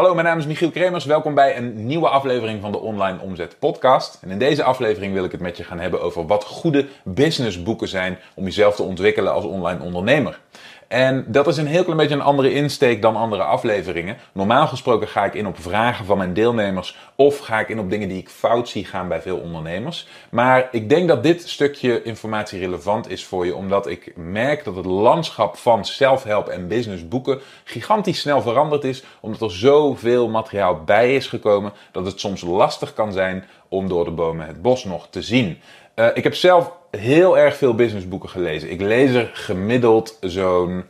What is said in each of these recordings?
Hallo, mijn naam is Michiel Kremers. Welkom bij een nieuwe aflevering van de Online Omzet Podcast. En in deze aflevering wil ik het met je gaan hebben over wat goede businessboeken zijn om jezelf te ontwikkelen als online ondernemer. En dat is een heel klein beetje een andere insteek dan andere afleveringen. Normaal gesproken ga ik in op vragen van mijn deelnemers of ga ik in op dingen die ik fout zie gaan bij veel ondernemers. Maar ik denk dat dit stukje informatie relevant is voor je, omdat ik merk dat het landschap van self-help en businessboeken gigantisch snel veranderd is, omdat er zoveel materiaal bij is gekomen dat het soms lastig kan zijn om door de bomen het bos nog te zien. Uh, ik heb zelf heel erg veel businessboeken gelezen. Ik lees er gemiddeld zo'n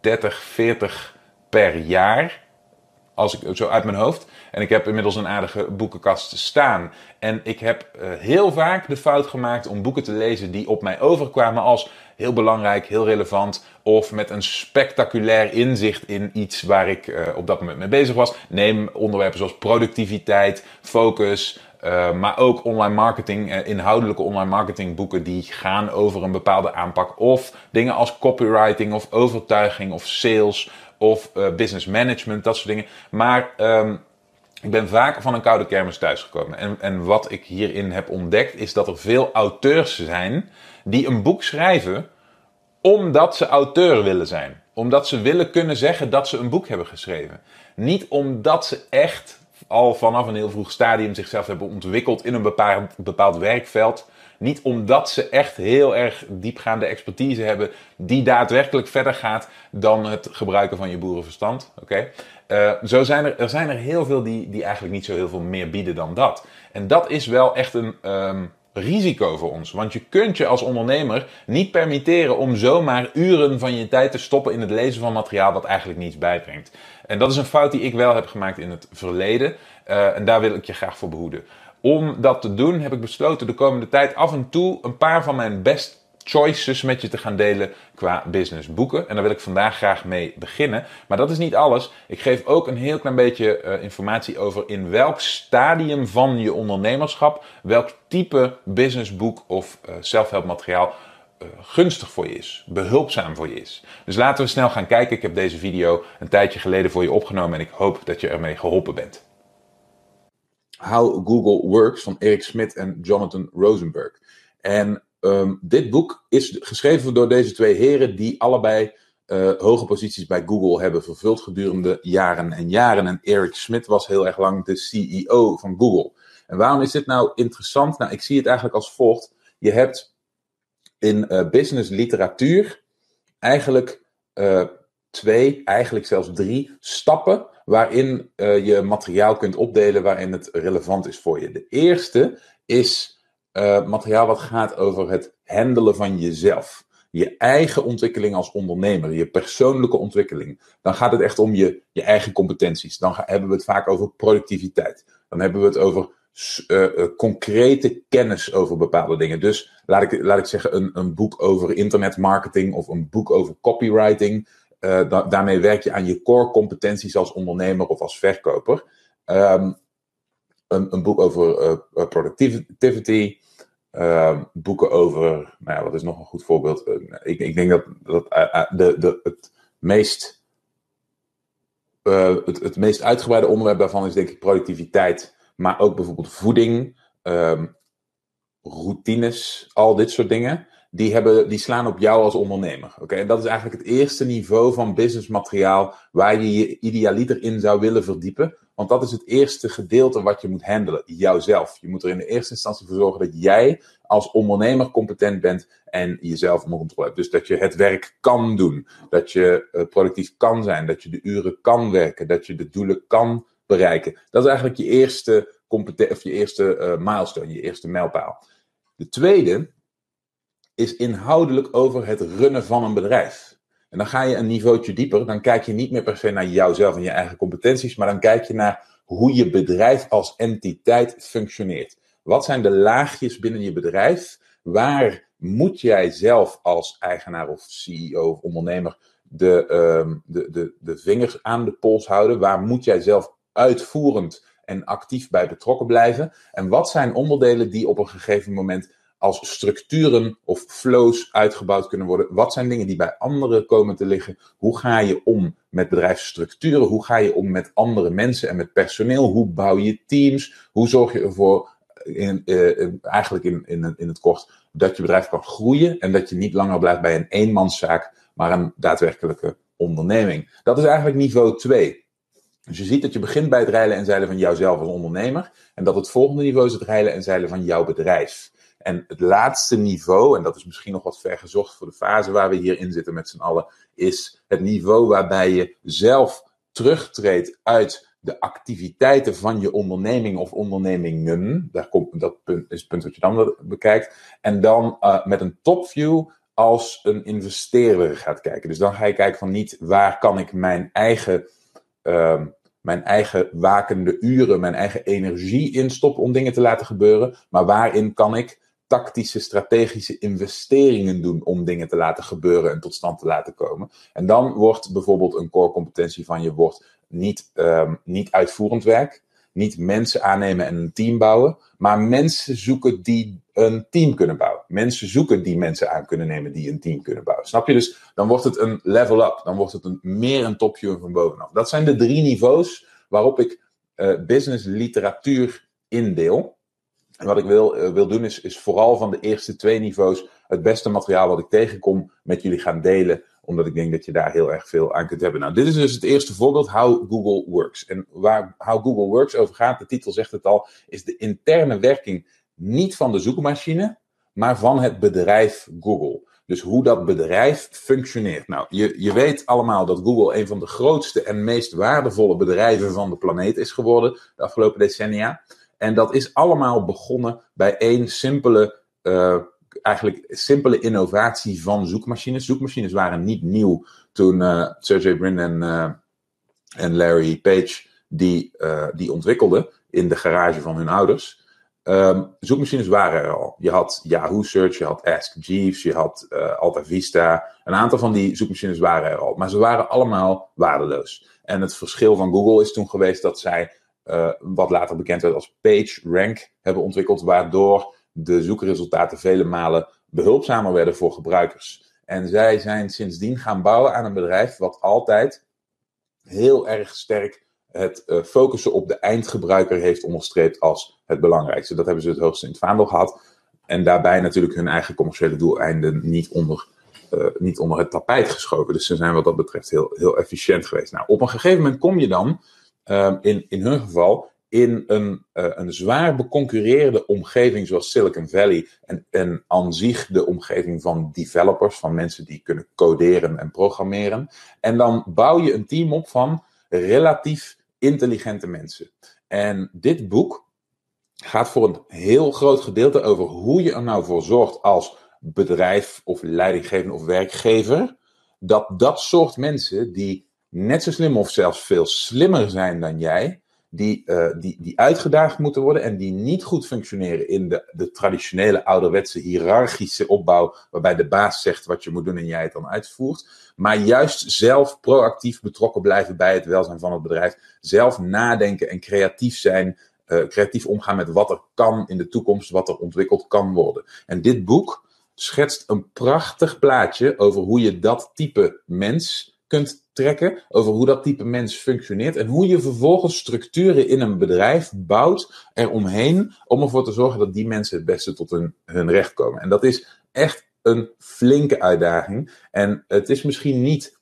30, 40 per jaar. Als ik zo uit mijn hoofd. En ik heb inmiddels een aardige boekenkast staan. En ik heb uh, heel vaak de fout gemaakt om boeken te lezen die op mij overkwamen als heel belangrijk, heel relevant. Of met een spectaculair inzicht in iets waar ik uh, op dat moment mee bezig was. Neem onderwerpen zoals productiviteit, focus, uh, maar ook online marketing, uh, inhoudelijke online marketing boeken die gaan over een bepaalde aanpak. Of dingen als copywriting of overtuiging of sales of uh, business management, dat soort dingen. Maar um, ik ben vaak van een koude kermis thuisgekomen. En, en wat ik hierin heb ontdekt is dat er veel auteurs zijn die een boek schrijven omdat ze auteur willen zijn. Omdat ze willen kunnen zeggen dat ze een boek hebben geschreven. Niet omdat ze echt al vanaf een heel vroeg stadium zichzelf hebben ontwikkeld in een bepaald, bepaald werkveld. Niet omdat ze echt heel erg diepgaande expertise hebben die daadwerkelijk verder gaat dan het gebruiken van je boerenverstand. Oké? Uh, zo zijn er, er zijn er heel veel die, die eigenlijk niet zo heel veel meer bieden dan dat. En dat is wel echt een um, risico voor ons. Want je kunt je als ondernemer niet permitteren om zomaar uren van je tijd te stoppen in het lezen van materiaal dat eigenlijk niets bijbrengt. En dat is een fout die ik wel heb gemaakt in het verleden. Uh, en daar wil ik je graag voor behoeden. Om dat te doen heb ik besloten de komende tijd af en toe een paar van mijn best choices met je te gaan delen qua business boeken. En daar wil ik vandaag graag mee beginnen. Maar dat is niet alles. Ik geef ook een heel klein beetje uh, informatie over in welk stadium van je ondernemerschap, welk type businessboek of uh, self-help materiaal uh, gunstig voor je is, behulpzaam voor je is. Dus laten we snel gaan kijken. Ik heb deze video een tijdje geleden voor je opgenomen en ik hoop dat je ermee geholpen bent. How Google Works van Eric Schmidt en Jonathan Rosenberg. En um, dit boek is geschreven door deze twee heren die allebei uh, hoge posities bij Google hebben vervuld gedurende jaren en jaren. En Eric Schmidt was heel erg lang de CEO van Google. En waarom is dit nou interessant? Nou, ik zie het eigenlijk als volgt. Je hebt in uh, business literatuur eigenlijk uh, twee, eigenlijk zelfs drie stappen waarin je materiaal kunt opdelen waarin het relevant is voor je. De eerste is uh, materiaal wat gaat over het handelen van jezelf. Je eigen ontwikkeling als ondernemer, je persoonlijke ontwikkeling. Dan gaat het echt om je, je eigen competenties. Dan hebben we het vaak over productiviteit. Dan hebben we het over uh, uh, concrete kennis over bepaalde dingen. Dus laat ik, laat ik zeggen, een, een boek over internetmarketing of een boek over copywriting. Uh, da daarmee werk je aan je core competenties als ondernemer of als verkoper. Um, een, een, boek over productivity. Boeken over, nou ja, wat is nog een goed voorbeeld? ik, ik, denk dat, dat de, de, het meest. Het, het meest uitgebreide onderwerp daarvan is denk ik productiviteit maar ook bijvoorbeeld voeding, um, routines, al dit soort dingen. Die, hebben, die slaan op jou als ondernemer. Oké, En dat is eigenlijk het eerste niveau van businessmateriaal waar je je idealiter in zou willen verdiepen. Want dat is het eerste gedeelte wat je moet handelen, jouzelf. Je moet er in de eerste instantie voor zorgen dat jij als ondernemer competent bent en jezelf onder controle hebt. Dus dat je het werk kan doen, dat je uh, productief kan zijn, dat je de uren kan werken, dat je de doelen kan bereiken. Dat is eigenlijk je eerste, of je eerste uh, milestone, je eerste mijlpaal. De tweede is inhoudelijk over het runnen van een bedrijf. En dan ga je een niveautje dieper. Dan kijk je niet meer per se naar jouzelf en je eigen competenties, maar dan kijk je naar hoe je bedrijf als entiteit functioneert. Wat zijn de laagjes binnen je bedrijf? Waar moet jij zelf als eigenaar of CEO of ondernemer de, uh, de, de, de vingers aan de pols houden? Waar moet jij zelf uitvoerend en actief bij betrokken blijven? En wat zijn onderdelen die op een gegeven moment als structuren of flows uitgebouwd kunnen worden? Wat zijn dingen die bij anderen komen te liggen? Hoe ga je om met bedrijfsstructuren? Hoe ga je om met andere mensen en met personeel? Hoe bouw je teams? Hoe zorg je ervoor, in, uh, eigenlijk in, in, in het kort, dat je bedrijf kan groeien en dat je niet langer blijft bij een eenmanszaak, maar een daadwerkelijke onderneming? Dat is eigenlijk niveau 2. Dus je ziet dat je begint bij het rijlen en zeilen van jouzelf als ondernemer. En dat het volgende niveau is het rijlen en zeilen van jouw bedrijf. En het laatste niveau, en dat is misschien nog wat ver gezocht voor de fase waar we hier in zitten met z'n allen, is het niveau waarbij je zelf terugtreedt uit de activiteiten van je onderneming of ondernemingen. Daar komt, dat punt, is het punt wat je dan bekijkt. En dan uh, met een topview als een investeerder gaat kijken. Dus dan ga je kijken van niet waar kan ik mijn eigen, uh, mijn eigen wakende uren, mijn eigen energie instoppen om dingen te laten gebeuren. Maar waarin kan ik tactische, strategische investeringen doen om dingen te laten gebeuren en tot stand te laten komen. En dan wordt bijvoorbeeld een core competentie van je wordt niet, um, niet uitvoerend werk, niet mensen aannemen en een team bouwen, maar mensen zoeken die een team kunnen bouwen. Mensen zoeken die mensen aan kunnen nemen die een team kunnen bouwen. Snap je? Dus dan wordt het een level up, dan wordt het een, meer een topje van bovenaf. Dat zijn de drie niveaus waarop ik uh, business literatuur indeel. En wat ik wil, uh, wil doen is, is vooral van de eerste twee niveaus het beste materiaal wat ik tegenkom met jullie gaan delen. Omdat ik denk dat je daar heel erg veel aan kunt hebben. Nou, dit is dus het eerste voorbeeld, How Google Works. En waar How Google Works over gaat, de titel zegt het al, is de interne werking niet van de zoekmachine, maar van het bedrijf Google. Dus hoe dat bedrijf functioneert. Nou, je, je weet allemaal dat Google een van de grootste en meest waardevolle bedrijven van de planeet is geworden de afgelopen decennia. En dat is allemaal begonnen bij één simpele, uh, eigenlijk simpele innovatie van zoekmachines. Zoekmachines waren niet nieuw toen uh, Sergey Brin en, uh, en Larry Page die, die ontwikkelden in de garage van hun ouders. Um, zoekmachines waren er al. Je had Yahoo Search, je had Ask Jeeves, je had Alta Vista. Een aantal van die zoekmachines waren er al. Maar ze waren allemaal waardeloos. En het verschil van Google is toen geweest dat zij uh, wat later bekend werd als PageRank, hebben ontwikkeld, waardoor de zoekresultaten vele malen behulpzamer werden voor gebruikers. En zij zijn sindsdien gaan bouwen aan een bedrijf wat altijd heel erg sterk het uh, focussen op de eindgebruiker heeft onderstreept als het belangrijkste. Dat hebben ze het hoogste in het vaandel gehad. En daarbij natuurlijk hun eigen commerciële doeleinden niet onder, uh, niet onder het tapijt geschoven. Dus ze zijn wat dat betreft heel, heel efficiënt geweest. Nou, op een gegeven moment kom je dan um, in, in hun geval in een, uh, een zwaar beconcurreerde omgeving zoals Silicon Valley en, en aan zich de omgeving van developers, van mensen die kunnen coderen en programmeren. En dan bouw je een team op van relatief intelligente mensen. En dit boek gaat voor een heel groot gedeelte over hoe je er nou voor zorgt als bedrijf of leidinggevende of werkgever, dat dat soort mensen die net zo slim of zelfs veel slimmer zijn dan jij, die, uh, die, die uitgedaagd moeten worden en die niet goed functioneren in de, de traditionele ouderwetse hiërarchische opbouw, waarbij de baas zegt wat je moet doen en jij het dan uitvoert, maar juist zelf proactief betrokken blijven bij het welzijn van het bedrijf, zelf nadenken en creatief zijn, uh, creatief omgaan met wat er kan in de toekomst, wat er ontwikkeld kan worden. En dit boek schetst een prachtig plaatje over hoe je dat type mens kunt trekken over hoe dat type mens functioneert en hoe je vervolgens structuren in een bedrijf bouwt eromheen om ervoor te zorgen dat die mensen het beste tot hun, hun recht komen. En dat is echt een flinke uitdaging. En het is misschien niet.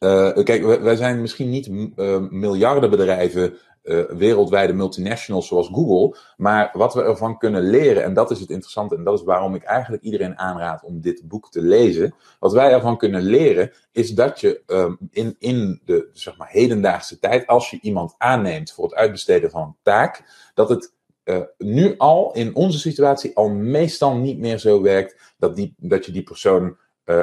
Uh, kijk, wij zijn misschien niet uh, miljarden bedrijven uh, wereldwijde multinationals zoals Google. Maar wat we ervan kunnen leren, en dat is het interessante, en dat is waarom ik eigenlijk iedereen aanraad om dit boek te lezen. Wat wij ervan kunnen leren, is dat je um, in, in de zeg maar, hedendaagse tijd, als je iemand aanneemt voor het uitbesteden van een taak, dat het uh, nu al in onze situatie al meestal niet meer zo werkt dat, die, dat je die persoon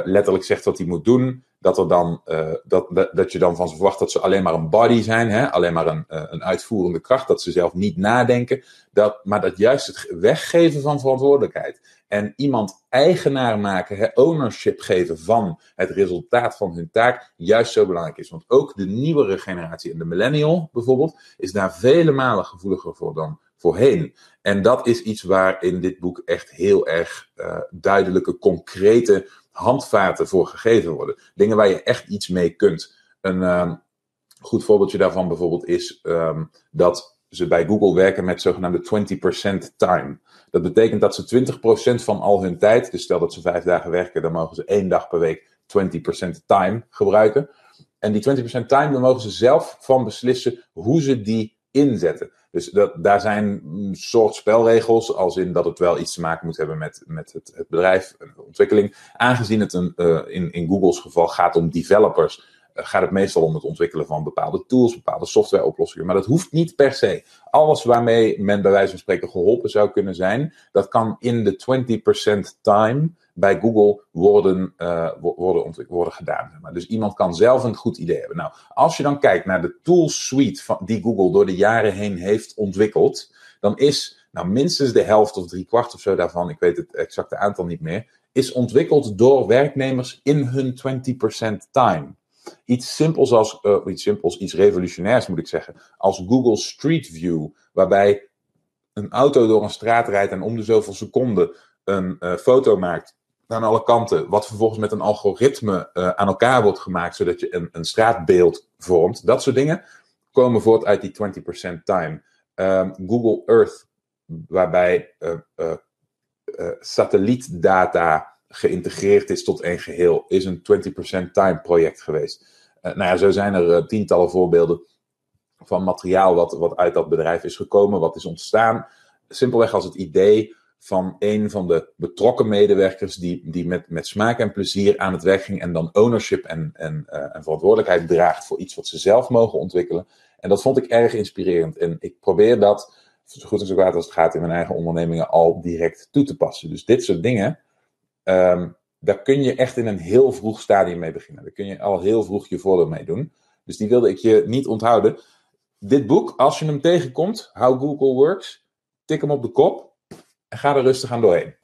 letterlijk zegt wat hij moet doen. Dat, er dan, dat, dat, dat, je dan van ze verwacht dat ze alleen maar een body zijn, hè? alleen maar een, een uitvoerende kracht, dat ze zelf niet nadenken. Dat, maar dat juist het weggeven van verantwoordelijkheid en iemand eigenaar maken, ownership geven van het resultaat van hun taak, juist zo belangrijk is. Want ook de nieuwere generatie en de millennial bijvoorbeeld, is daar vele malen gevoeliger voor dan voorheen. En dat is iets waar in dit boek echt heel erg uh, duidelijke, concrete handvaten voor gegeven worden. Dingen waar je echt iets mee kunt. Een uh, goed voorbeeldje daarvan bijvoorbeeld is um, dat ze bij Google werken met zogenaamde 20% time. Dat betekent dat ze 20% van al hun tijd, dus stel dat ze vijf dagen werken, dan mogen ze één dag per week 20% time gebruiken. En die 20% time, dan mogen ze zelf van beslissen hoe ze die inzetten. Dus dat, daar zijn soort spelregels, als in dat het wel iets te maken moet hebben met, met het, het bedrijf, de ontwikkeling. Aangezien het een, uh, in, in Google's geval gaat om developers, gaat het meestal om het ontwikkelen van bepaalde tools, bepaalde softwareoplossingen. Maar dat hoeft niet per se. Alles waarmee men bij wijze van spreken geholpen zou kunnen zijn, dat kan in de 20% time bij Google worden, uh, worden, worden gedaan. Dus iemand kan zelf een goed idee hebben. Nou, als je dan kijkt naar de tool suite van, die Google door de jaren heen heeft ontwikkeld, dan is nou, minstens de helft of drie kwart of zo daarvan, ik weet het exacte aantal niet meer, is ontwikkeld door werknemers in hun 20% time iets simpels als, uh, iets simpels, iets revolutionairs moet ik zeggen, als Google Street View, waarbij een auto door een straat rijdt en om de zoveel seconden een uh, foto maakt aan alle kanten, wat vervolgens met een algoritme uh, aan elkaar wordt gemaakt, zodat je een, een straatbeeld vormt. Dat soort dingen komen voort uit die 20% time. Um, Google Earth, waarbij satellietdata geïntegreerd is tot één geheel, is een 20% time project geweest. Uh, nou ja, zo zijn er uh, tientallen voorbeelden van materiaal wat, wat uit dat bedrijf is gekomen, wat is ontstaan. Simpelweg als het idee van een van de betrokken medewerkers die, die met, met smaak en plezier aan het werk ging en dan ownership en, en, uh, en verantwoordelijkheid draagt voor iets wat ze zelf mogen ontwikkelen. En dat vond ik erg inspirerend. En ik probeer dat, zo goed en zo kwaad als het gaat, in mijn eigen ondernemingen al direct toe te passen. Dus dit soort dingen, Um, daar kun je echt in een heel vroeg stadium mee beginnen. Daar kun je al heel vroeg je voordeel mee doen. Dus die wilde ik je niet onthouden. Dit boek, als je hem tegenkomt, How Google Works, tik hem op de kop en ga er rustig aan doorheen.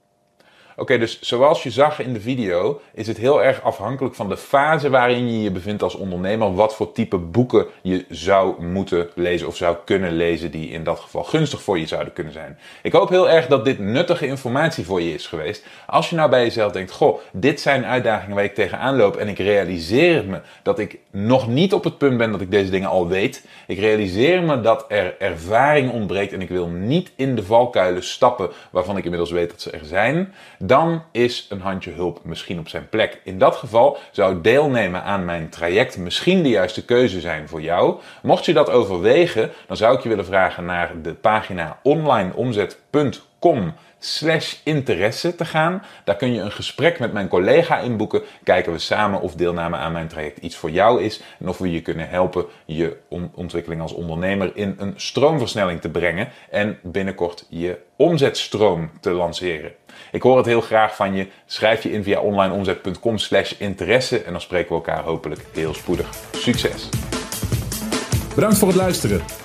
Oké, dus zoals je zag in de video, is het heel erg afhankelijk van de fase waarin je je bevindt als ondernemer. Wat voor type boeken je zou moeten lezen of zou kunnen lezen, die in dat geval gunstig voor je zouden kunnen zijn. Ik hoop heel erg dat dit nuttige informatie voor je is geweest. Als je nou bij jezelf denkt: Goh, dit zijn uitdagingen waar ik tegenaan loop en ik realiseer me dat ik nog niet op het punt ben dat ik deze dingen al weet. Ik realiseer me dat er ervaring ontbreekt en ik wil niet in de valkuilen stappen waarvan ik inmiddels weet dat ze er zijn dan is een handje hulp misschien op zijn plek. In dat geval zou deelnemen aan mijn traject misschien de juiste keuze zijn voor jou. Mocht je dat overwegen, dan zou ik je willen vragen naar de pagina onlineomzet.com slash interesse te gaan. Daar kun je een gesprek met mijn collega inboeken. Kijken we samen of deelname aan mijn traject iets voor jou is. En of we je kunnen helpen je ontwikkeling als ondernemer in een stroomversnelling te brengen. En binnenkort je omzetstroom te lanceren. Ik hoor het heel graag van je. Schrijf je in via onlineomzet.com slash interesse. En dan spreken we elkaar hopelijk heel spoedig. Succes! Bedankt voor het luisteren.